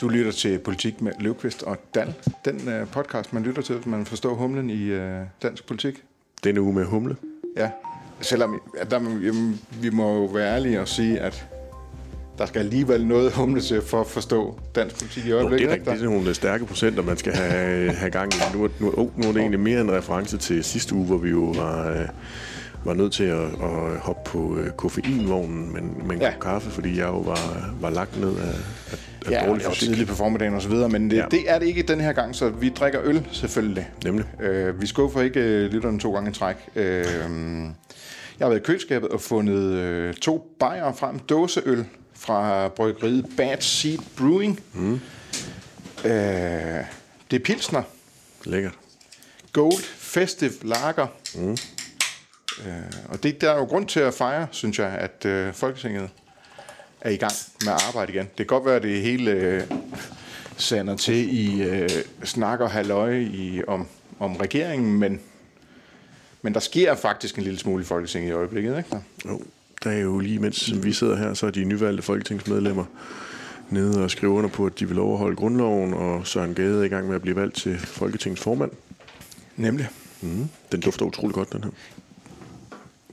Du lytter til Politik med Løvqvist og Dan. Den uh, podcast, man lytter til, man forstår humlen i uh, dansk politik. Denne uge med humle. Ja, selvom at der, jamen, vi må jo være ærlige og sige, at der skal alligevel noget humle til for at forstå dansk politik i Jo, det øjeblikket. er rigtigt. Det er nogle stærke procenter, man skal have, have gang i. Nu, er- nu, oh, nu er det egentlig mere en reference til sidste uge, hvor vi jo var, øh, var nødt til at, at hoppe på øh, koffeinvognen med, en- med en Ja. ja. kaffe, fordi jeg jo var, var lagt ned af, af, af Ja, dårlig fysik. tidligt på formiddagen og så videre, men det, ja. Ja. det er det ikke den her gang, så vi drikker øl selvfølgelig. Nemlig. Øh, vi skuffer ikke øh, lytterne to gange i træk. Øh, jeg har været i køleskabet og fundet øh, to bajer frem, dåseøl fra bryggeriet Bad Seed Brewing. Mm. Øh, det er Pilsner, Lækkert. Gold Festive Lager. Mm. Øh, og det, der er jo grund til at fejre, synes jeg, at øh, Folketinget er i gang med at arbejde igen. Det kan godt være, at det hele øh, sander til i øh, snak og halløj i, om, om regeringen, men, men der sker faktisk en lille smule i Folketinget i øjeblikket, ikke? Jo, der er jo lige mens vi sidder her, så er de nyvalgte folketingsmedlemmer nede og skriver under på, at de vil overholde grundloven, og Søren Gade er i gang med at blive valgt til Folketingets formand. Nemlig. Mm. Den dufter utrolig godt, den her.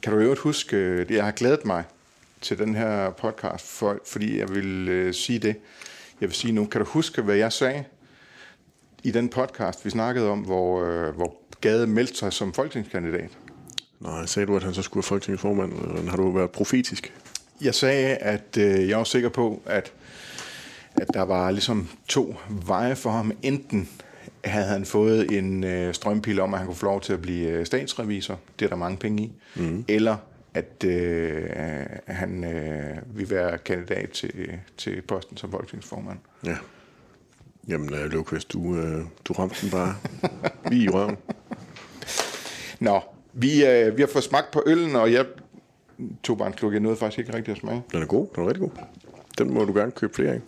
Kan du i øvrigt huske, øh, jeg har glædet mig til den her podcast, for, fordi jeg vil øh, sige det, jeg vil sige nu. Kan du huske, hvad jeg sagde i den podcast, vi snakkede om, hvor, øh, hvor Gade meldte sig som folketingskandidat? Nej, sagde du, at han så skulle være Folketingets formand? Eller Har du været profetisk? Jeg sagde, at øh, jeg var sikker på, at, at der var ligesom to veje for ham. Enten havde han fået en øh, strømpil om, at han kunne få lov til at blive øh, statsrevisor. Det er der mange penge i. Mm. Eller at øh, han øh, vil være kandidat til, til posten som folketingsformand. Ja. Jamen, Løvqvist, du, øh, du ramte den bare lige i røven. Nå, vi, øh, vi har fået smagt på øllen, og jeg tog bare en kluk. Jeg nåede faktisk ikke rigtig at smage. Den er god, den er rigtig god. Den må du gerne købe flere af.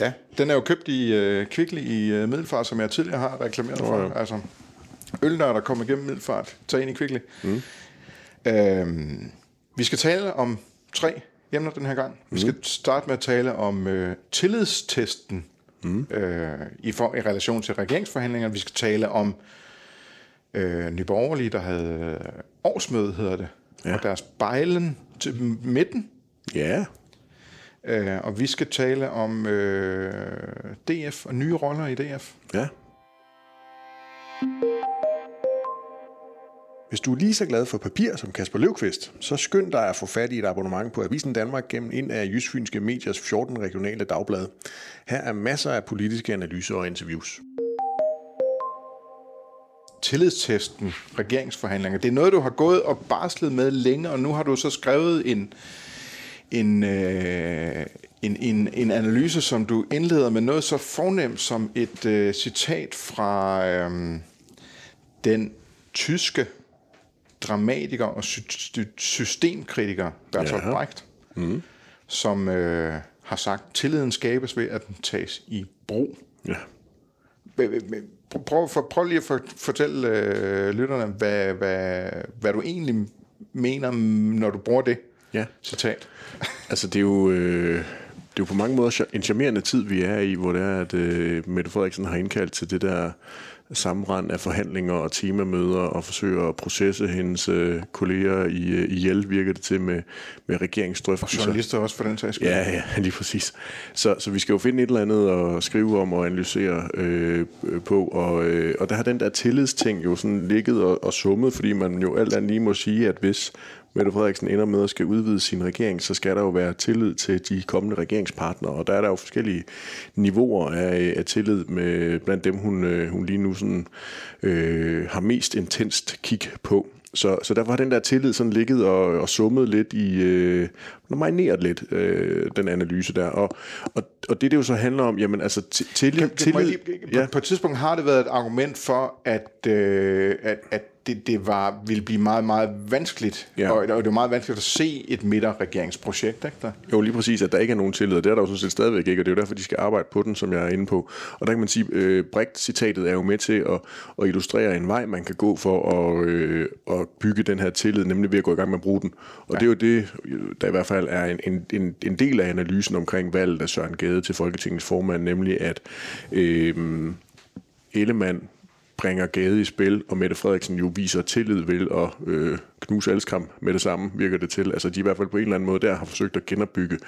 Ja, den er jo købt i øh, Kvickly i øh, Middelfart, som jeg tidligere har reklameret for. Nå, ja. Altså, øl, der er kommet igennem Middelfart, tag ind i Kvickly. Mm. Øhm, vi skal tale om tre emner den her gang. Vi skal starte med at tale om øh, tillidstesten mm. øh, i, for, i relation til regeringsforhandlingerne. Vi skal tale om øh, Nye Borgerlige, der havde øh, årsmøde, hedder det. Ja. og deres bejlen til midten. Ja, Øh, og vi skal tale om øh, DF og nye roller i DF. ja. Hvis du er lige så glad for papir som Kasper Løvqvist, så skynd dig at få fat i et abonnement på Avisen Danmark gennem en af Jysfynske Mediers 14 regionale dagblade. Her er masser af politiske analyser og interviews. Tillidstesten, regeringsforhandlinger, det er noget, du har gået og barslet med længe, og nu har du så skrevet en, en, øh, en, en, en analyse, som du indleder med noget så fornemt som et øh, citat fra øh, den tyske dramatiker og sy- sy- systemkritiker Bertolt Ja. Brecht, mm. som øh, har sagt, tilliden skabes ved, at den tages i brug. Ja. Prøv, for, prøv lige at for, fortælle øh, lytterne, hvad, hvad, hvad du egentlig mener, når du bruger det Ja. citat. Altså, det er jo... Øh, det er jo på mange måder en charmerende tid, vi er i, hvor det er, at øh, Mette Frederiksen har indkaldt til det der sammenrend af forhandlinger og temamøder og forsøger at processe hendes øh, kolleger i, øh, ihjel, virker det til, med, med regeringsdrøftelser. Journalister også for den sags skyld. Ja, ja, lige præcis. Så, så vi skal jo finde et eller andet at skrive om og analysere øh, øh, på, og, øh, og der har den der tillidsting jo sådan ligget og, og summet, fordi man jo alt andet lige må sige, at hvis Mette Frederiksen ender med at skal udvide sin regering, så skal der jo være tillid til de kommende regeringspartnere, og der er der jo forskellige niveauer af, af tillid med blandt dem, hun, øh, hun lige nu sådan, øh, har mest intenst kig på. Så, så derfor har den der tillid sådan ligget og, og summet lidt i, øh, marineret lidt, øh, den analyse der. Og, og, og det, det jo så handler om, jamen altså tillid... Kan, kan, tillid lige, på, ja. på et tidspunkt har det været et argument for, at, øh, at, at det, det var, ville blive meget, meget vanskeligt, Ja. og, og det var meget vanskeligt at se et midterregeringsprojekt, ikke der? Jo, lige præcis, at der ikke er nogen tillid, det er der jo sådan set stadigvæk ikke, og det er jo derfor, de skal arbejde på den, som jeg er inde på. Og der kan man sige, øh, Brecht-citatet er jo med til at, at illustrere en vej, man kan gå for at, øh, at bygge den her tillid, nemlig ved at gå i gang med at bruge den. Og ja. det er jo det, der i hvert fald er en, en, en, en del af analysen omkring valget af Søren Gade til Folketingets formand, nemlig at øh, Ellemann bringer Gade i spil, og Mette Frederiksen jo viser tillid ved at øh, knuse Alskram med det samme, virker det til. Altså de i hvert fald på en eller anden måde der har forsøgt at genopbygge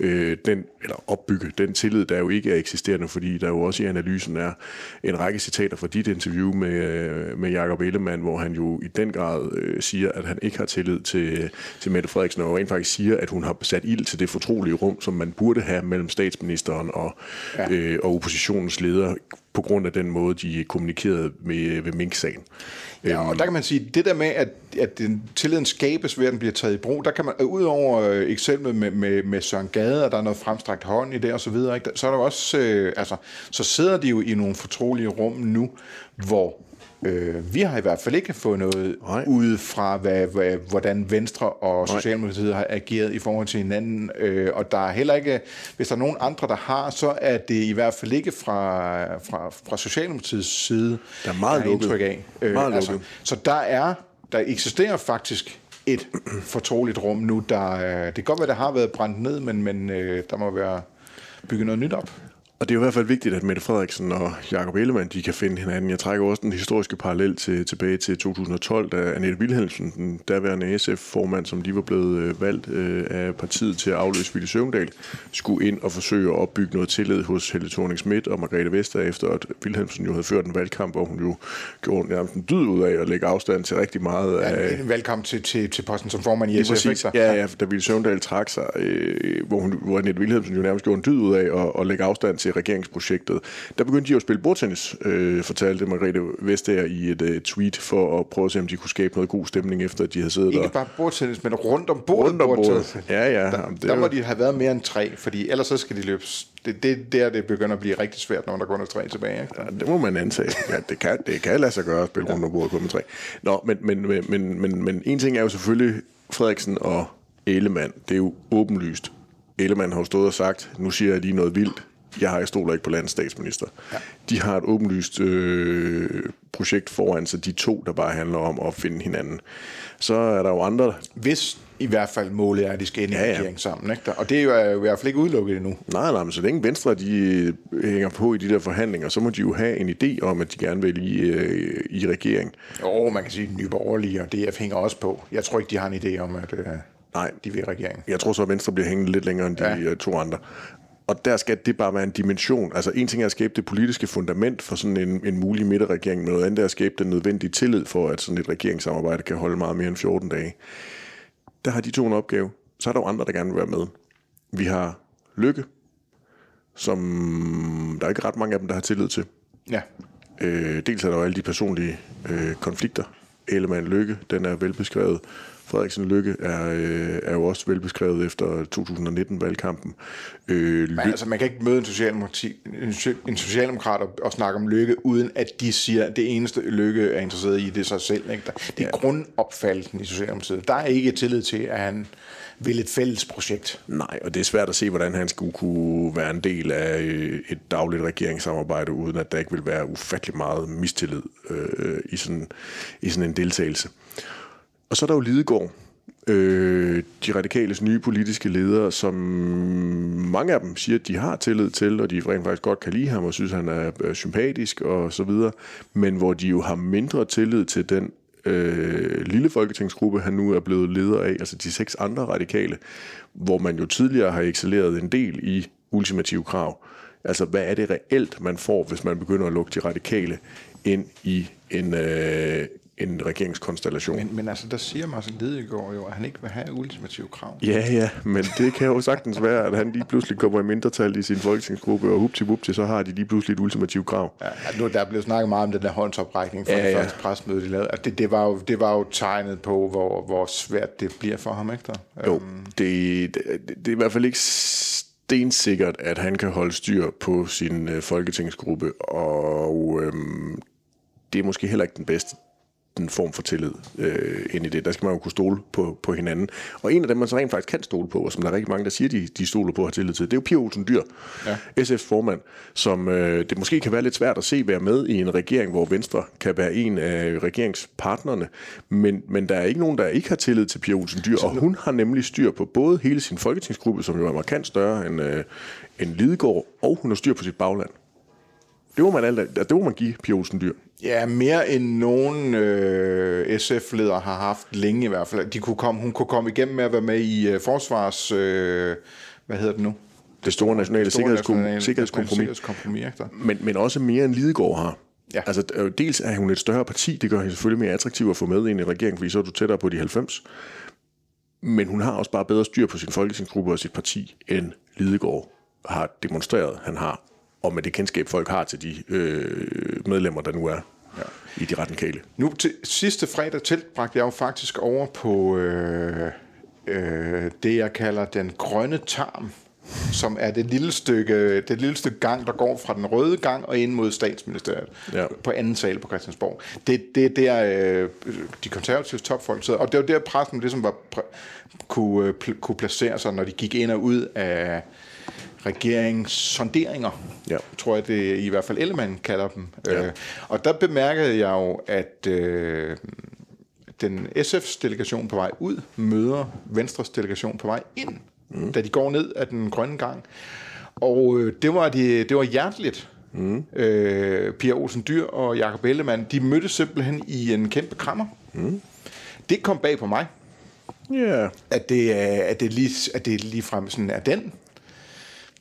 øh, den, eller opbygge den tillid, der jo ikke er eksisterende, fordi der jo også i analysen er en række citater fra dit interview med, øh, med Jacob Ellemann, hvor han jo i den grad øh, siger, at han ikke har tillid til, til Mette Frederiksen, og rent faktisk siger, at hun har sat ild til det fortrolige rum, som man burde have mellem statsministeren og, ja. øh, og oppositionens leder, på grund af den måde, de kommunikerede med, ved Mink-sagen. Ja, og der kan man sige, det der med, at, at den tilliden skabes ved, at den bliver taget i brug, der kan man, øh, udover øh, eksemplet med, med, med Søren Gade, og der er noget fremstrakt hånd i det og så videre, ikke? så er der også, øh, altså, så sidder de jo i nogle fortrolige rum nu, hvor øh, vi har i hvert fald ikke fået noget Nej. ude fra, hvad, hvad, hvordan Venstre og Socialdemokratiet har ageret i forhold til hinanden, øh, og der er heller ikke, hvis der er nogen andre, der har, så er det i hvert fald ikke fra, fra, fra Socialdemokratiets side, Der er meget lukket. indtryk af. Øh, Meget lukket. så der er, der eksisterer faktisk et fortroligt rum nu, der, øh, det kan godt være, der har været brændt ned, men, men øh, der må være bygget noget nyt op. Og det er jo i hvert fald vigtigt, at Mette Frederiksen og Jakob Ellemann, de kan finde hinanden. Jeg trækker også den historiske parallel til, tilbage til 2012, da Annette Wilhelmsen, den daværende SF-formand, som de var blevet øh, valgt øh, af partiet til at afløse Ville Søvndal, skulle ind og forsøge at opbygge noget tillid hos Helle thorning Schmidt og Margrethe Vester, efter at Wilhelmsen jo havde ført en valgkamp, hvor hun jo gjorde nærmest en dyd ud af at lægge afstand til rigtig meget af, En, en valgkamp til, til, til posten som formand i Lige SF, præcis. ikke? Ja, ja, da Ville Søvndal trak sig, øh, hvor, hun, hvor Annette Wilhelmsen jo nærmest gjorde en dyd ud af at, at lægge afstand til regeringsprojektet. Der begyndte de jo at spille bordtennis, øh, fortalte Margrethe Vestager i et øh, tweet, for at prøve at se, om de kunne skabe noget god stemning, efter at de havde siddet Ikke der. bare bordtennis, men rundt om bordet. Rundt om bordet. bordtennis. Ja, ja. Der, Jamen, det der er må jo- de have været mere end tre, fordi ellers så skal de løbe. Det, det der, det begynder at blive rigtig svært, når der kun er tre tilbage. Ikke? Ja, det må man antage. Ja, det kan, det kan lade sig gøre at spille rundt om bordet kun med tre. Nå, men, men, men, men, men, men en ting er jo selvfølgelig Frederiksen og Ellemann. Det er jo åbenlyst. Ellemann har jo stået og sagt, nu siger jeg lige noget vildt. Jeg har ikke stoler ikke på landets statsminister. Ja. De har et åbenlyst øh, projekt foran sig, de to, der bare handler om at finde hinanden. Så er der jo andre, Hvis i hvert fald målet er, at de skal ind i Ja, ja, ja. regering sammen. Ikke? Og det er jo i hvert fald ikke udelukket endnu. Nej, nej, men så længe Venstre de øh, hænger på i de der forhandlinger, så må de jo have en idé om, at de gerne vil i, øh, i regering. Jo, man kan sige, at Nye Borgerlige og DF hænger også på. Jeg tror ikke, de har en idé om, at øh, Nej. de vil i regering. Jeg tror så, at Venstre bliver hængende lidt længere end de ja. Ja. to andre. Og der skal det bare være en dimension. Altså en ting er at skabe det politiske fundament for sådan en, en mulig midterregering, men noget andet er at skabe den nødvendige tillid for, at sådan et regeringssamarbejde kan holde meget mere end 14 dage. Der har de to en opgave. Så er der jo andre, der gerne vil være med. Vi har Lykke, som der er ikke ret mange af dem, der har tillid til. Ja. Øh, dels er der jo alle de personlige øh, konflikter. Ellemann Lykke, den er velbeskrevet. Frederiksen Lykke er, øh, er jo også velbeskrevet efter 2019-valgkampen. Øh, Men altså, man kan ikke møde en, socialdemokrati, en, so- en socialdemokrat og, og snakke om lykke, uden at de siger, at det eneste lykke er interesseret i, det er sig selv. Ikke? Det er ja. grundopfattelsen i Socialdemokratiet. Der er ikke tillid til, at han vil et fælles projekt. Nej, og det er svært at se, hvordan han skulle kunne være en del af øh, et dagligt regeringssamarbejde, uden at der ikke vil være ufattelig meget mistillid øh, i, sådan, i sådan en deltagelse. Og så er der jo Lidegaard, øh, de radikales nye politiske ledere, som mange af dem siger, at de har tillid til, og de rent faktisk godt kan lide ham og synes, han er sympatisk og så videre, men hvor de jo har mindre tillid til den øh, lille folketingsgruppe, han nu er blevet leder af, altså de seks andre radikale, hvor man jo tidligere har excelleret en del i ultimative krav. Altså, hvad er det reelt, man får, hvis man begynder at lukke de radikale ind i en, øh, en regeringskonstellation? Men, men altså, der siger Martin Lidegaard jo, at han ikke vil have ultimative krav. Ja, ja, men det kan jo sagtens være, at han lige pludselig kommer i mindretal i sin folketingsgruppe, og hupti vupti, så har de lige pludselig et ultimativt krav. Ja, nu, der er blevet snakket meget om den der håndsoprækning fra Ja, det ja. første presmøde, de lavede. Det, det, var jo, det var jo tegnet på, hvor, hvor svært det bliver for ham, ikke der? Jo, det, det, det er i hvert fald ikke stensikkert, at han kan holde styr på sin øh, folketingsgruppe, og øhm, det er måske heller ikke den bedste en form for tillid øh, ind i det. Der skal man jo kunne stole på, på hinanden. Og en af dem, man så rent faktisk kan stole på, og som der er rigtig mange, der siger, de, de stoler på at have tillid til, det er jo Pia Olsen Dyr, ja. SF's formand, som øh, det måske kan være lidt svært at se være med i en regering, hvor Venstre kan være en af regeringspartnerne, men, men der er ikke nogen, der ikke har tillid til Pia Olsen Dyr, og hun har nemlig styr på både hele sin folketingsgruppe, som jo er markant større end, øh, end Lidegaard, og hun har styr på sit bagland. Det må man, alt, det må man give Pia Olsen Dyr. Ja, mere end nogen øh, SF-ledere har haft længe i hvert fald. De kunne komme, hun kunne komme igennem med at være med i øh, forsvars... Øh, hvad hedder det nu? Det store nationale Det store sikkerhedskom- nationale- sikkerhedskompromis. sikkerhedskompromis? Men, men også mere end Lidegaard har. Ja. Altså, øh, dels er hun et større parti, det gør hende selvfølgelig mere attraktiv at få med ind i regeringen, fordi så er du tættere på de 90. Men hun har også bare bedre styr på sin folketingsgruppe og sit parti, end Lidegaard har demonstreret, han har, og med det kendskab, folk har til de øh, medlemmer, der nu er ja. i de radikale. Nu til sidste fredag tilbragte jeg jo faktisk over på øh, øh, det, jeg kalder den grønne tarm, som er det lille stykke, det lille stykke gang, der går fra den røde gang og ind mod statsministeriet Ja. på anden sal på Christiansborg. Det, det er der øh, de konservative topfolk sidder, og det var der pressen ligesom var, kunne, øh, kunne placere sig, når de gik ind og ud af regeringssonderinger, Ja. tror jeg det i hvert fald Ellemann kalder dem. Ja. Øh, og der bemærkede jeg jo, at øh, den SF's delegation på vej ud møder Venstres delegation på vej ind, mm. da de går ned ad den grønne gang. Og øh, det, var de, det var hjerteligt. Mm. Øh, Pia Olsen Dyr og Jakob Ellemann, de mødtes simpelthen i en kæmpe krammer. Mm. Det kom bag på mig, Ja, at det, er, at det, lige, at det lige frem sådan er den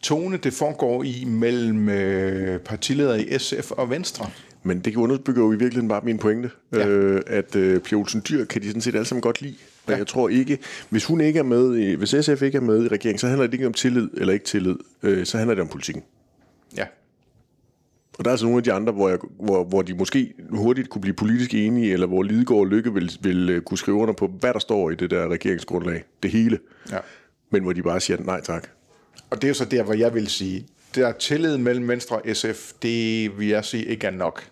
tone, det foregår i mellem øh, partiledere i SF og Venstre. men det underbygger jo i virkeligheden bare min pointe, Ja. øh, at øh, Pia Olsen Dyr kan de sådan set alle sammen godt lide. Og ja. jeg tror ikke, hvis hun ikke er med, i, hvis SF ikke er med i regeringen, så handler det ikke om tillid eller ikke tillid, øh, så handler det om politikken. Ja. Og der er altså nogle af de andre, hvor, jeg, hvor, hvor de måske hurtigt kunne blive politisk enige, eller hvor Lidegaard og Lykke vil, vil øh, kunne skrive under på, hvad der står i det der regeringsgrundlag. Det hele. Ja. Men hvor de bare siger nej tak. Og det er jo så der, hvor jeg vil sige, der er tillid mellem Venstre og SF, det vil jeg sige ikke er nok.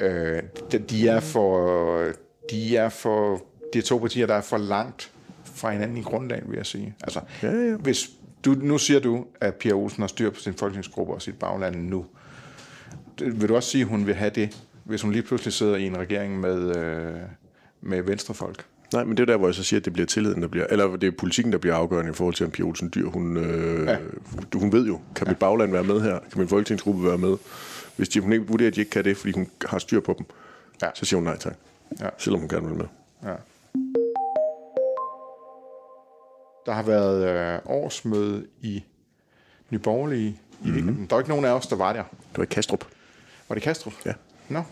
Øh, de- er for, de er for, de er to partier, der er for langt fra hinanden i grundlagen, vil jeg sige. Altså, Ja, ja. Hvis du, nu siger du, at Pia Olsen har styr på sin folketingsgruppe og sit bagland nu. Vil du også sige, at hun vil have det, hvis hun lige pludselig sidder i en regering med, øh, med venstrefolk? Nej, men det er der, hvor jeg så siger, at det bliver tilliden, der bliver, eller det er politikken, der bliver afgørende i forhold til, om Pia Olsen Dyr, hun, øh, Ja. ja. hun ved jo, kan mit bagland være med her? Kan min folketingsgruppe være med? Hvis de, hun ikke vurderer, at de ikke kan det, fordi hun har styr på dem, Ja. så siger hun nej tak. Ja. Selvom hun gerne vil med. Ja. Der har været øh, årsmøde i Nyborgerlige i Mhm. weekenden. Der var ikke nogen af os, der var der. Det var i Kastrup. Var det Kastrup? Ja. Nå.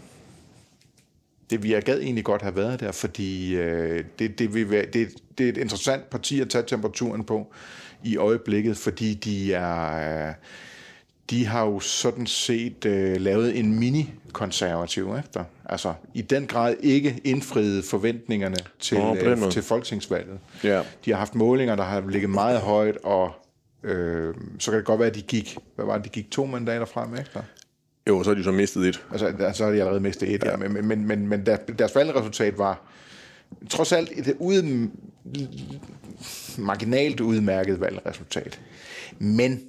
Det, vi jeg gad egentlig godt have været der, fordi øh, det, det, vil være, det, det er et interessant parti at tage temperaturen på i øjeblikket, fordi de er... Øh, de har jo sådan set øh, lavet en mini-konservativ efter. Altså i den grad ikke indfriet forventningerne til, den øh, til folketingsvalget. Ja. De har haft målinger, der har ligget meget højt, og øh, så kan det godt være, at de gik, hvad var det, de gik to mandater frem efter. Jo, så har de så mistet et. Altså, der, så har de allerede mistet et, ja. men, men, men, men der, deres valgresultat var trods alt et ud, marginalt udmærket valgresultat. Men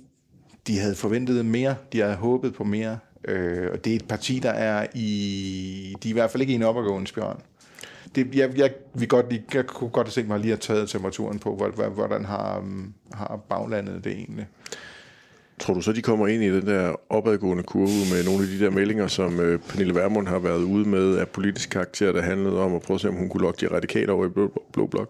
de havde forventet mere, de havde håbet på mere, øh, og det er et parti, der er i, de er i hvert fald ikke i en opadgående spiral. Det, jeg, jeg, vi godt, lige- jeg kunne godt have tænkt mig lige at tage temperaturen på, hvor- hvor- hvordan har, har baglandet det egentlig. Tror du så, de kommer ind i den der opadgående kurve med nogle af de der meldinger, som øh, Pernille Vermund har været ude med af politisk karakter, der handlede om at prøve at se, om hun kunne lokke de radikale over i blå, blå blok?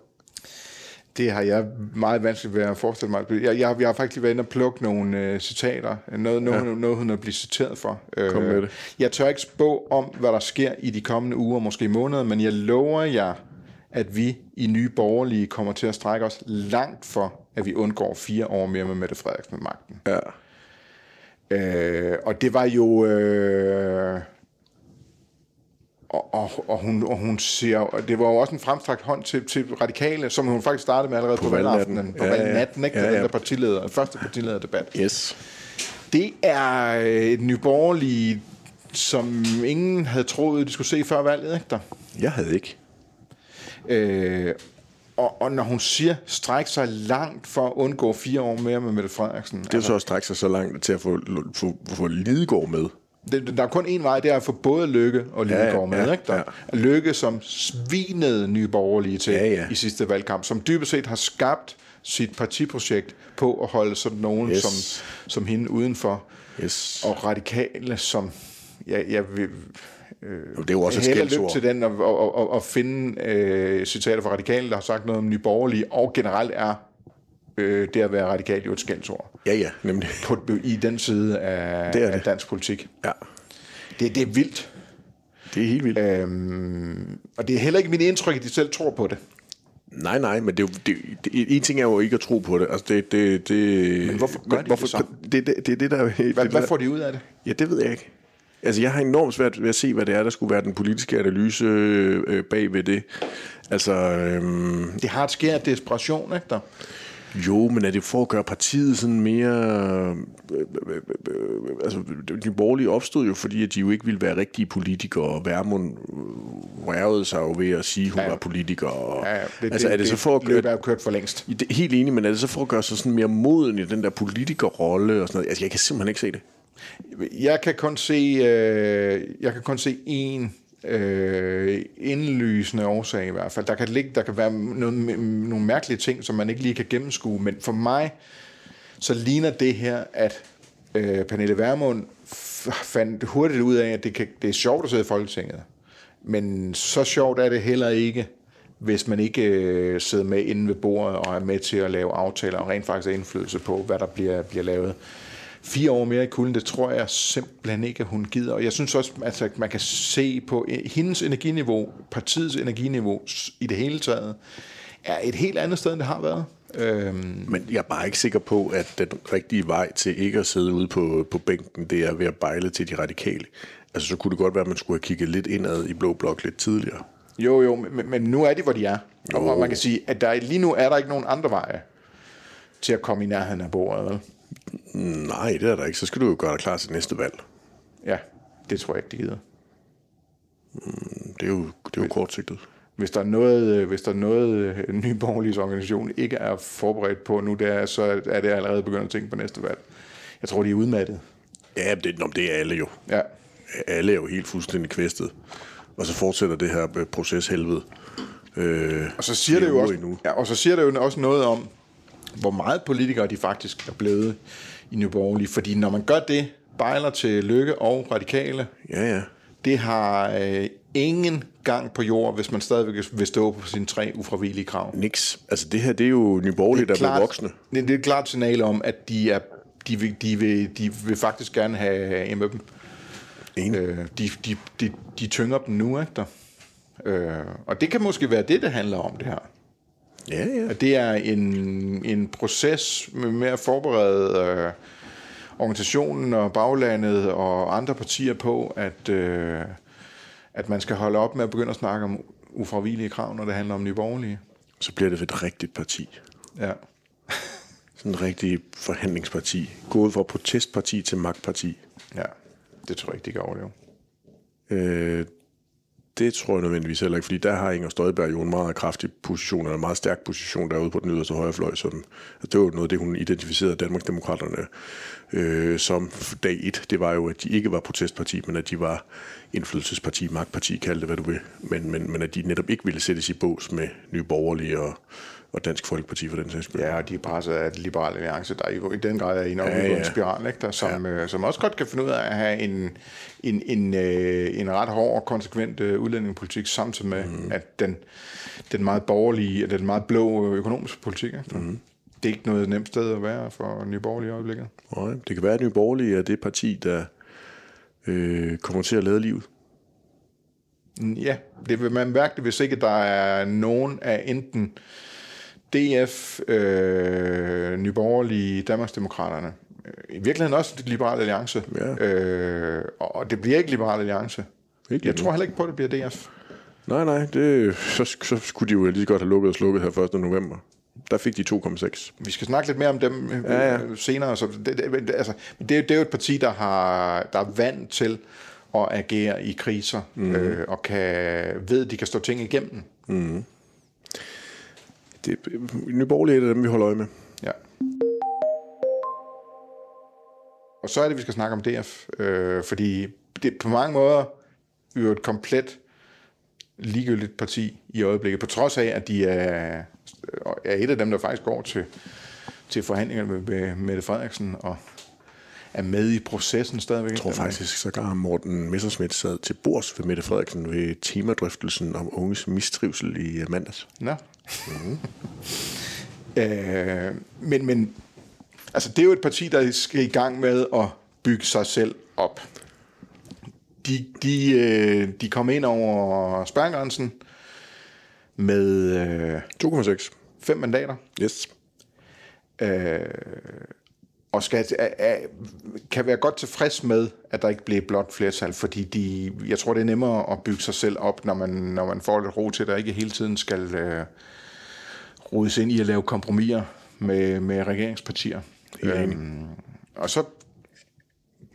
Det har jeg meget vanskeligt ved at forestille mig. Jeg, jeg, jeg har faktisk lige været inde og plukke nogle øh, citater. Noget, noget, ja. noget, hun er blevet citeret for. Kom med det. Jeg tør ikke spå om, hvad der sker i de kommende uger, måske måneder, men jeg lover jer, at vi i Nye Borgerlige kommer til at strække os langt for, at vi undgår fire år mere med Mette Frederiksen med magten. Ja. Øh, og det var jo... Øh, og, og, og, hun, og hun siger, og det var jo også en fremstrakt hånd til, til radikale, som hun faktisk startede med allerede på, på valgaftenen, på Ja, valgnatten, ikke? Ja, Ja. Den der partileder, første partilederdebat. Yes. Det er et nyborgerligt som ingen havde troet, de skulle se før valget, ikke der? Jeg havde ikke. Øh, og, og når hun siger, stræk sig langt for at undgå fire år mere med Mette Frederiksen. Det er så også strække sig så langt til at få, få, få Lidegaard med. Det, der er kun én vej, det er at få både Lykke og Lidegaard Ja, med. ja, ikke der? ja. Lykke, som svinede nye borgerlige til Ja, ja. i sidste valgkamp, som dybest set har skabt sit partiprojekt på at holde sådan nogen Yes. som, som hende udenfor. Yes. Og radikale, som jeg, jeg vil Og det er jo også et skældsord. til den og, og, og, og finde øh, citater fra radikale, der har sagt noget om nye borgerlige, og generelt er øh, det at være radikal jo et skældsord Ja, ja, nemlig. på, i den side af, Det er af det. dansk politik. Ja, Det, det er vildt. det er helt vildt. Øhm, og det er heller ikke mit indtryk, at de selv tror på det. Nej, nej, men det det, det, en ting er jo ikke at tro på det. Altså, det, det, det Men hvorfor gør de det så? Det, det, det, det, der er helt- Hvad, det, hvad får de ud af det? Ja, det ved jeg ikke. Altså, jeg har enormt svært ved at se, hvad det er, der skulle være den politiske analyse øh, bag ved det. Altså, øhm, Det har et skær desperation, ikke der? jo, men er det for at gøre partiet sådan mere... Øh, øh, øh, øh, altså, de borgerlige opstod jo, fordi at de jo ikke ville være rigtige politikere, og Værmund rærede sig jo ved at sige, at hun Ja. var politiker. Og, Ja, ja, det, altså, er det, så for at gøre... er kørt for længst. Det helt enig, men er det så for at gøre sig sådan mere moden i den der politikerrolle og sådan noget? Altså, jeg kan simpelthen ikke se det. Jeg kan kun se, øh, jeg kan kun se en øh, indlysende årsag i hvert fald. Der kan, ligge, der kan være noget, nogle mærkelige ting, som man ikke lige kan gennemskue, men for mig, så ligner det her, at øh, Pernille Vermund fandt hurtigt ud af, at det, kan, det er sjovt at sidde i Folketinget. Men så sjovt er det heller ikke, hvis man ikke øh, sidder med inde ved bordet og er med til at lave aftaler og rent faktisk har indflydelse på, hvad der bliver, bliver lavet. Fire år mere i kulden, det tror jeg simpelthen ikke, at hun gider. Og jeg synes også, altså, at man kan se på øh, hendes energiniveau, partiets energiniveau i det hele taget, er et helt andet sted, end det har været. Øhm, Men jeg er bare ikke sikker på, at den rigtige vej til ikke at sidde ude på, på bænken, det er ved at bejle til de radikale. Altså, så kunne det godt være, at man skulle have kigget lidt indad i Blå Blok lidt tidligere. Jo, jo, men, men nu er de, hvor de er. Og, og man kan sige, at der, lige nu er der ikke nogen andre veje til at komme i nærheden af bordet. Vel? Nej, det er der ikke. Så skal du jo gøre dig klar til næste valg. Ja, det tror jeg ikke, de gider. Det er jo, det er jo kortsigtet. Hvis der er noget, øh, hvis der er noget øh, Nye Borgerliges organisation ikke er forberedt på nu, det er, så er det allerede begyndt at tænke på næste valg. Jeg tror, de er udmattet. Ja, det, nå, det er alle jo. Ja, Alle er jo helt fuldstændig kvæstet. Og så fortsætter det her øh, proceshelvede. Øh, og så siger det jo også, endnu. ja, og så siger det jo også noget om, hvor meget politikere de faktisk er blevet i Nye Borgerlige. Fordi når man gør det, bejler til Lykke og Radikale, Ja, ja. det har øh, ingen gang på jord, hvis man stadigvæk vil stå på sine tre ufravillige krav. Niks. Altså, det her, det er jo nyborgerligt, der er blevet voksne. Det, det er et klart signal om, at de, er, de, vil, de, vil, de vil faktisk gerne have, en med dem. Enig. Øh, de, de, de, de tynger dem nu, ikke der? Øh, og det kan måske være det, det handler om, det her. Ja, ja. At det er en, en proces med, med at forberede øh, organisationen og baglandet og andre partier på, at, øh, at man skal holde op med at begynde at snakke om ufravigelige krav, når det handler om nye borgerlige. Så bliver det et rigtigt parti. Ja. Sådan et rigtigt forhandlingsparti. Gået fra protestparti til magtparti. ja, det tror jeg ikke, de kan overleve. Øh, det tror jeg nødvendigvis heller ikke, fordi der har Inger Støjberg jo en meget kraftig position, eller en meget stærk position derude på den yderste højrefløj. Som, altså det var jo noget det, hun identificerede Danmarksdemokraterne øh, som dag et. Det var jo, at de ikke var protestparti, men at de var indflydelsesparti, magtparti, kald det hvad du vil. Men, men, men at de netop ikke ville sættes i bås med Nye Borgerlige og, og Dansk Folkeparti for den sags skyld. Ja, og de er presset af Liberale Alliance, der jo i den grad er i en Ja, ja. spiral, ikke? Der, som, ja. øh, som også godt kan finde ud af at have en, en, en, øh, en ret hård og konsekvent øh, udlændingepolitik, samtidig med, mm. at den, den meget borgerlige, den meget blå øh, økonomiske politik, ikke? Mm. det er ikke noget nemt sted at være for Nye Borgerlige i øjeblikket. Nej, det kan være, at Nye Borgerlige er det parti, der øh, kommer til at lade livet. Ja, det vil man mærke det, hvis ikke der er nogen af enten DF, øh, Nye Borgerlige, Danmarksdemokraterne, øh, i virkeligheden også Liberale Alliance, Ja. øh, og det bliver ikke Liberale Alliance. Ikke Jeg tror heller ikke på, at det bliver DF. Nej, nej, det, så, så skulle de jo lige så godt have lukket og slukket her 1. november. Der fik de 2,6. Vi skal snakke lidt mere om dem øh, Ja, ja. senere. Så det, det, det, altså, det, er- det er jo et parti, der, har, der er vant til og agerer i kriser, mm. øh, og kan ved, at de kan stå ting igennem. Det, Nye Borgerlige er et af dem, vi holder øje med. Ja. Og så er det, vi skal snakke om DF, øh, fordi det er på mange måder jo et komplet ligegyldigt parti i øjeblikket, på trods af, at de er, er et af dem, der faktisk går til, til forhandlinger med, med Mette Frederiksen og er med i processen stadigvæk. Jeg tror faktisk, så gar Morten Messerschmidt sad til bords ved Mette Frederiksen ved temadrøftelsen om unges mistrivsel i mandags. Nå. Mm. øh, men, men altså, det er jo et parti, der skal i gang med at bygge sig selv op. De, de, øh, de kom ind over spærregrænsen med øh, 2,6. fem mandater. Yes. Øh, og skal, er, er, kan være godt tilfreds med, at der ikke bliver blot flertal, fordi de, jeg tror, det er nemmere at bygge sig selv op, når man, når man får lidt ro til, at der ikke hele tiden skal øh, rodes ind i at lave kompromiser med, med regeringspartier. Øhm, og så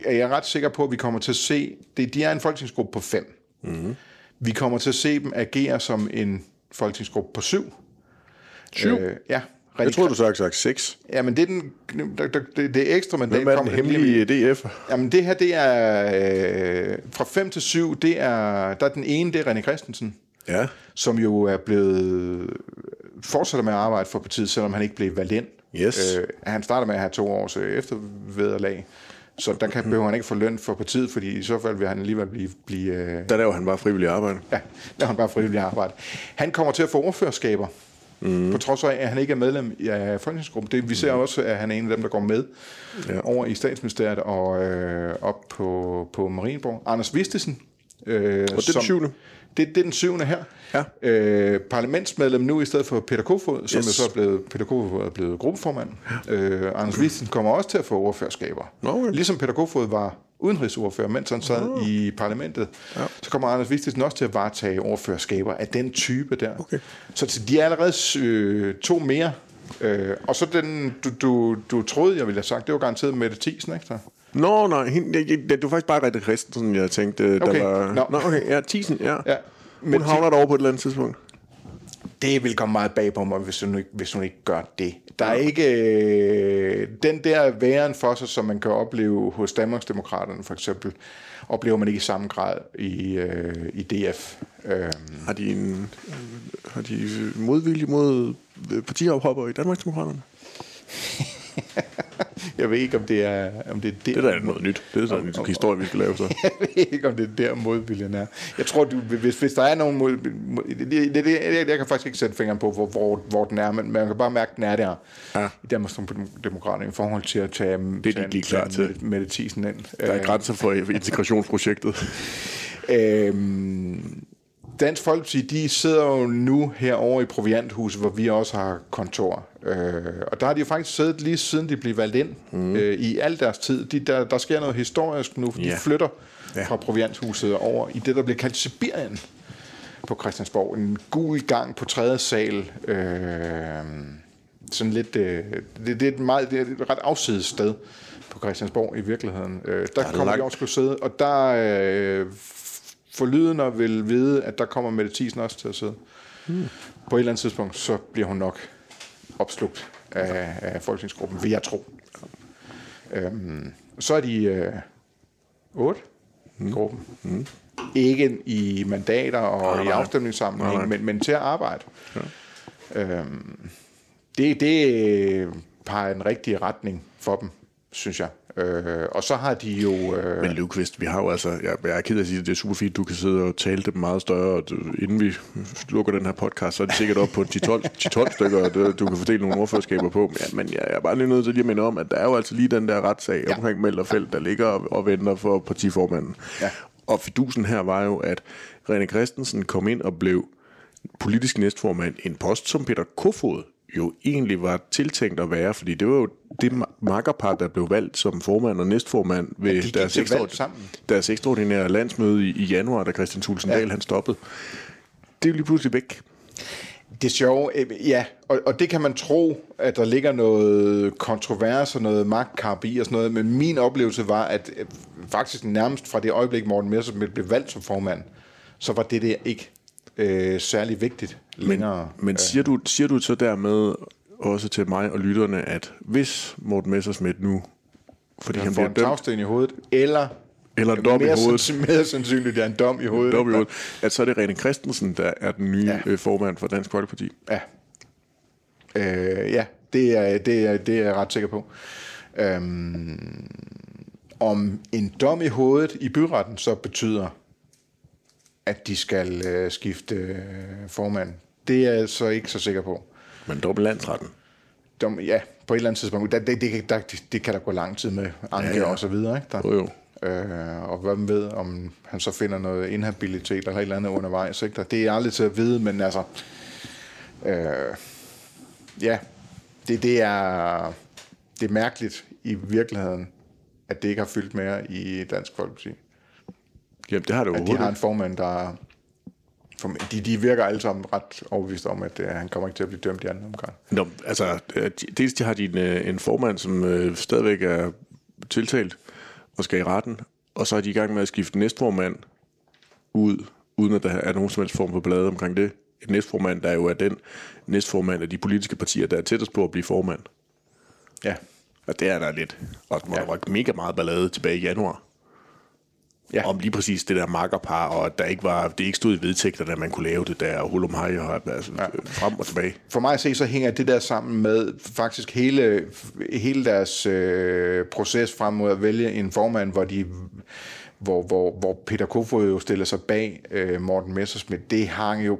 er jeg ret sikker på, at vi kommer til at se, det, de er en folketingsgruppe på fem. Mm-hmm. Vi kommer til at se dem agere som en folketingsgruppe på syv. Syv? Øh, ja. Jeg troede, du sagde sagt 6. Ja, men det er, den, det, det er ekstra mandat. Hvem er den hemmelige DF? Jamen det her, det er øh, fra 5 til 7, det er, der er den ene, det er René Christensen, Ja. som jo er blevet, fortsætter med at arbejde for partiet, selvom han ikke blev valgt ind. Yes. Øh, han starter med at have to års øh, eftervederlag, så der kan, behøver han ikke få løn for partiet, fordi i så fald vil han alligevel blive, blive øh, Der laver han bare frivillig arbejde. Ja, der har han bare frivillig arbejde. Han kommer til at få ordførerskaber, mm. på trods af, at han ikke er medlem af Folketingsgruppen. Det, vi ser også, at han er en af dem, der går med ja. over i statsministeriet og øh, op på, på Marienborg. Anders Vistesen. Øh, Og det er den syvende. Det, det er den syvende her. Ja. Øh, parlamentsmedlem nu i stedet for Peter Kofod, som Yes. er så er blevet, Peter Kofod er blevet gruppeformand. Ja. Øh, Anders Vistesen kommer også til at få ordførerskaber. Okay. Ligesom Peter Kofod var udenrigsordfører, mens han sad oh. i parlamentet, ja. så kommer Anders Vistesen også til at varetage ordførerskaber af den type der. Okay. Så de er allerede øh, to mere. Øh, og så den, du, du, du troede, jeg ville have sagt, det var garanteret Mette Thiesen, ikke så? Nå, nej, hende, jeg, jeg, var faktisk bare Rette Christensen, jeg tænkte, der Okay, var... nå. Nå, okay, ja, Tisen, ja. Ja. Hun Men havner derovre på et eller andet tidspunkt. det vil komme meget bag på mig, hvis hun ikke, hvis hun ikke gør det. Der er ikke øh, den der væren for sig, som man kan opleve hos Danmarksdemokraterne for eksempel, oplever man ikke i samme grad i, øh, i DF. Øh, Har de en har de modvilje mod øh, partiafhopper i Danmarksdemokraterne? jeg ved ikke, om det er, om det er det. Det der er noget nyt. Det er sådan en historie, vi skal lave så. Jeg ved ikke, om det er der modviljen er. Jeg tror, du, hvis, hvis der er nogen mod, det, det, det, jeg, jeg kan faktisk ikke sætte fingeren på, hvor, hvor, hvor den er, men man kan bare mærke, at den er der Ja. i Danmarksdemokraterne i forhold til at tage, de tage, ikke lige klar til. Mette, Mette Thiesen ind. Der er grænser for integrationsprojektet. Øhm, Dansk Folkeparti, de sidder jo nu herovre i Provianthuset, hvor vi også har kontor. Øh, og der har de jo faktisk siddet lige siden de blev valgt ind mm. øh, i al deres tid. De, der, der sker noget historisk nu, for Ja. de flytter Ja. fra Provianthuset over i det, der bliver kaldt Sibirien på Christiansborg. En gul gang på tredje sal. Øh, sådan lidt, øh, det, det, er et meget, det er et ret afsides sted på Christiansborg i virkeligheden. Øh, der er kommer de også skulle sidde, og der øh, forlydende vil vide, at der kommer Mette Thiesen også til at sidde. Hmm. På et eller andet tidspunkt, så bliver hun nok opslugt af, af folketingsgruppen, vil jeg tro. Øhm, så er de øh, otte i gruppen. Mm. Ikke i mandater og Nej, i afstemningssammenhæng, Nej, nej. men, men til at arbejde. Ja. Øhm, det, det øh, peger en rigtig retning for dem, synes jeg. Øh, og så har de jo... Øh, Men Løvqvist, vi har jo altså, jeg, jeg er ked af at sige det, det er super fint, du kan sidde og tale dem meget større, og du, inden vi lukker den her podcast, så er det sikkert op på 10-12 10-12 stykker, og du, kan fordele nogle ordførerskaber på. Ja, men jeg er bare lige nødt til lige at minde om, at der er jo altså lige den der retssag ja. Omkring Melderfelt, der ligger og, og venter for partiformanden. Ja. Og fidusen her var jo, at René Christensen kom ind og blev politisk næstformand, en post, som Peter Kofod jo egentlig var tiltænkt at være, fordi det var jo det ma- makkerpar, der blev valgt som formand og næstformand ved de gik deres, ekstraord- deres ekstraordinære landsmøde i, i januar, da Christian Thulesen Dahl Ja. han stoppede. Det er jo lige pludselig væk. Det sjove, øh, ja, og, og det kan man tro, at der ligger noget kontrovers og noget magtkamp i og sådan noget, men min oplevelse var, at øh, faktisk nærmest fra det øjeblik, Morten Messerschmidt blev valgt som formand, så var det der ikke øh, særlig vigtigt længere. Men siger du, siger du så dermed også til mig og lytterne, at hvis Morten Messerschmidt nu, fordi han han får bliver en dømt, tagsten i hovedet, eller, eller en dom i mere, hovedet, sands- mere sandsynligt, det er en dom i hovedet. dom i hovedet, at så er det René Christensen, der er den nye Ja. ja. formand for Dansk Folkeparti. Ja. Øh, ja, det er, det, er, det er jeg ret sikker på. Øhm, om en dom i hovedet i byretten så betyder, at de skal øh, skifte øh, formand, det er jeg så ikke så sikker på. Men i landsretten. Dom, ja, på et eller andet tidspunkt, der, det, det, der, det kan der gå lang tid med anke ja. ja. og så videre. Ikke? Der, Jo, jo. Øh, og hvem ved, om han så finder noget inhabilitet eller et eller andet undervejs. Ikke? Der- Det er aldrig til at vide, men altså... Øh, ja, det, det, er, det er mærkeligt i virkeligheden, at det ikke har fyldt mere i Dansk Folkeparti. Jamen, det har det At de har en formand, der... De, de virker alle sammen ret overbevist om, at øh, han kommer ikke til at blive dømt i anden omgang. Nå, altså, øh, de- dels de har de en, øh, en formand, som øh, stadigvæk er tiltalt og skal i retten, og så er de i gang med at skifte næstformand ud, uden at der er nogen som helst form for blade omkring det. Et næstformand, der jo er den næstformand af de politiske partier, der er tættest på at blive formand. Ja, Og det er der lidt. Og der Ja. var mega meget ballade tilbage i januar. Ja. Om lige præcis det der makkerpar, og at der ikke var, det ikke stod i vedtægterne, at man kunne lave det der hulum hej og altså, ja. frem og tilbage. for mig at se, så hænger det der sammen med faktisk hele, hele deres øh, proces frem mod at vælge en formand, hvor de hvor, hvor, hvor Peter Kofod jo stiller sig bag øh, Morten Messerschmidt. Det hang jo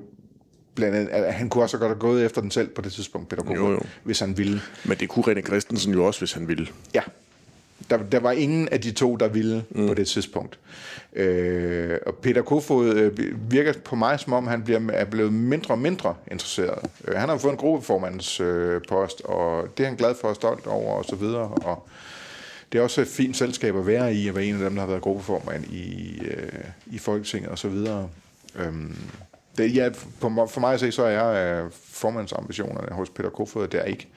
blandt andet, at han kunne også godt have gået efter den selv på det tidspunkt, Peter Kofod, Jo, jo. hvis han ville. Men det kunne René Christensen jo også, hvis han ville. Ja, der, der var ingen af de to, der ville mm. på det tidspunkt. Øh, og Peter Kofod øh, virker på mig, som om han bliver, er blevet mindre og mindre interesseret. Øh, han har fået en gruppeformandens øh, post, og det er han glad for og stolt over, og så videre. Og det er også et fint selskab at være i, at være en af dem, der har været gruppeformand i, øh, i Folketinget, og så videre. Øhm, det, ja, for, mig- for mig at se, så er øh, formandsambitionerne hos Peter Kofod der ikke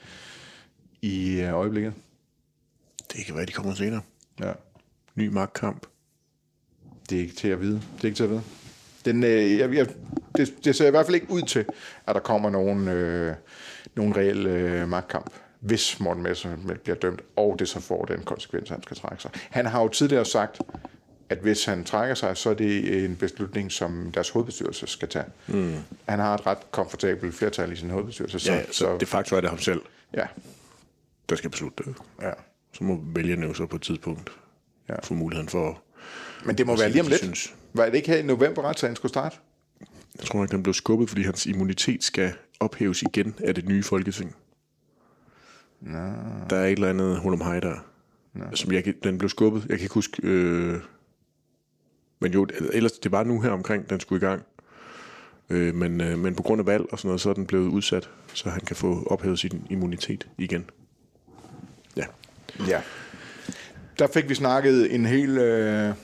i øh, øjeblikket. Det kan være, de kommer senere. Ja. Ny magtkamp. Det er ikke til at vide. Det er ikke til at vide. Den, øh, jeg, jeg, det, det ser i hvert fald ikke ud til, at der kommer nogen, øh, nogen reel øh, magtkamp, hvis Morten Messerschmidt bliver dømt, og det så får den konsekvens, han skal trække sig. Han har jo tidligere sagt, at hvis han trækker sig, så er det en beslutning, som deres hovedbestyrelse skal tage. Mm. Han har et ret komfortabelt flertal i sin hovedbestyrelse. Så, Ja, så, så det faktum er det ham selv, ja, der skal beslutte det. ja. Så må vælgerne jo så på et tidspunkt Ja. få muligheden for... Men det må være lige om lidt. synes. Var det ikke her i november, retssagen skulle starte? Jeg tror nok, den blev skubbet, fordi hans immunitet skal ophæves igen af det nye folketing. Nå. Der er et eller andet hulum hej der. Nå. Som jeg, den blev skubbet. Jeg kan ikke huske... Øh, men jo, ellers det var nu her omkring, den skulle i gang. Øh, men, øh, men på grund af valg og sådan noget, så er den blevet udsat, så han kan få ophævet sin immunitet igen. Ja. Der fik vi snakket en hel, øh,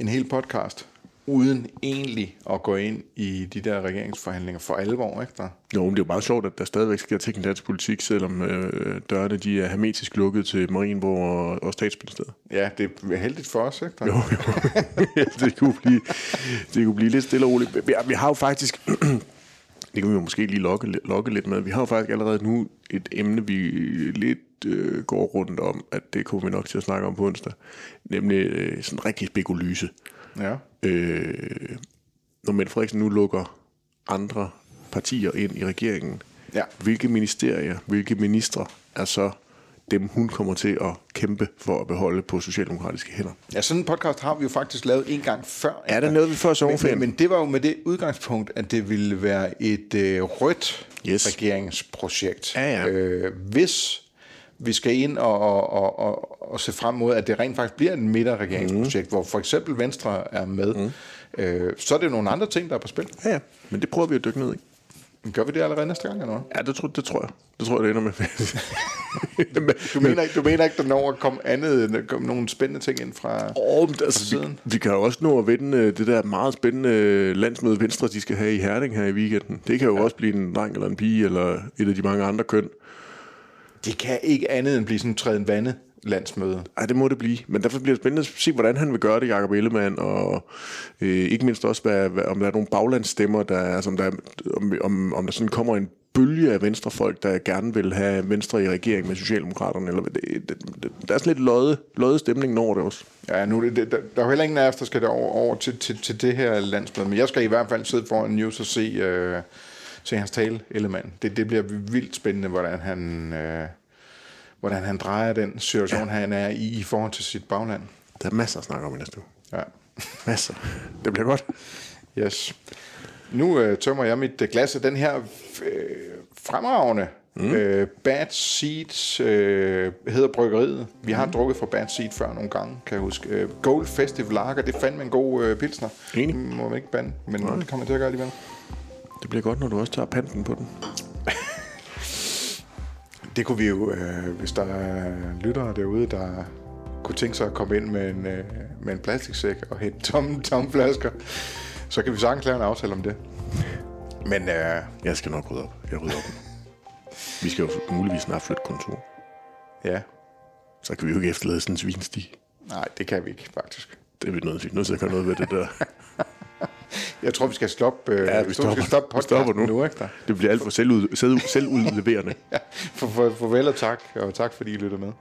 en hel podcast, uden egentlig at gå ind i de der regeringsforhandlinger for alvor, ikke der? Jo, men det er jo meget sjovt, at der stadigvæk sker ting i dansk politik, selvom øh, dørene de er hermetisk lukket til Marienborg og, og statsministeriet. Ja, det er heldigt for os, ikke der? Jo, jo. det, kunne blive, det kunne blive lidt stille og roligt. Vi, vi har jo faktisk, det kan vi jo måske lige lokke, lokke lidt med, vi har jo faktisk allerede nu et emne, vi lidt øh, går rundt om, at det kommer vi nok til at snakke om på onsdag, nemlig øh, sådan rigtig spekulyse. Ja. Øh, når Mette Frederiksen nu lukker andre partier ind i regeringen, Ja. hvilke ministerier, hvilke ministre er så dem, hun kommer til at kæmpe for at beholde på socialdemokratiske hænder? ja, sådan en podcast har vi jo faktisk lavet en gang før. Er der noget, vi før sommerferien? men, men det var jo med det udgangspunkt, at det ville være et øh, rødt Yes. regeringsprojekt. Ja, ja. Øh, hvis vi skal ind og, og, og, og, se frem mod, at det rent faktisk bliver en midterregeringsprojekt, mm. hvor for eksempel Venstre er med, mm. øh, så er det jo nogle andre ting, der er på spil. Ja, ja. Men det prøver vi at dykke ned i. Gør vi det allerede næste gang, eller hvad? Ja, det tror, det tror jeg. Det tror jeg, det ender med. du, mener ikke, du mener ikke, der når at komme andet, komme nogle spændende ting ind fra... Oh, altså, vi, vi kan jo også nå at vinde øh, det der meget spændende øh, landsmøde Venstre, de skal have i Herning her i weekenden. Det kan jo ja. også blive en dreng eller en pige, eller et af de mange andre køn. Det kan ikke andet end blive sådan en træden vande landsmøde. Nej, det må det blive. Men derfor bliver det spændende at se, hvordan han vil gøre det, Jacob Ellemann, og øh, ikke mindst også, hvad, hvad, om der er nogle baglandsstemmer, der er, altså, om, der, om, om, om der sådan kommer en bølge af venstrefolk, der gerne vil have Venstre i regering med Socialdemokraterne. Eller, det, det, det, der er sådan lidt løde, løde stemning når det også. Ja, nu, det, det, der, der er jo heller ingen af os, der skal over, over til, til, til det her landsmøde, men jeg skal i hvert fald sidde foran news og se, øh, se hans tale, Ellemann. Det, det bliver vildt spændende, hvordan han... Øh, hvordan han drejer den situation, ja. han er i i forhold til sit bagland. Der er masser at snakke om i næste uge. Ja. Masser. Det bliver godt. Yes. Nu øh, tømmer jeg mit øh, glas af den her øh, fremragende mm. øh, Bad Seed øh, hedder bryggeriet. Vi har mm. drukket fra Bad Seed før nogle gange, kan jeg huske. Øh, Gold Festival Lager, det fandt en god øh, pilsner. Enig. Må man ikke bande, men Nej. det kommer til at gøre alligevel. Det bliver godt, når du også tager panten på den. Det kunne vi jo, øh, hvis der er lyttere derude, der kunne tænke sig at komme ind med en, øh, med en plastiksæk og hente tomme, tomme flasker, så kan vi sagtens lave en aftale om det. Men øh, jeg skal nok rydde op. Jeg rydder op. vi skal jo muligvis snart flytte kontor. Ja. Så kan vi jo ikke efterlade sådan en svinsti. Nej, det kan vi ikke, faktisk. Det er vi nødt til, nødt til at gøre noget ved det der. Jeg tror, vi skal stoppe, øh, ja, vi stopper, skal stoppe vi stopper nu. nu ikke? Det bliver alt for selvud, selv, selvudleverende. ja, for, for, farvel og tak, og tak fordi I lytter med.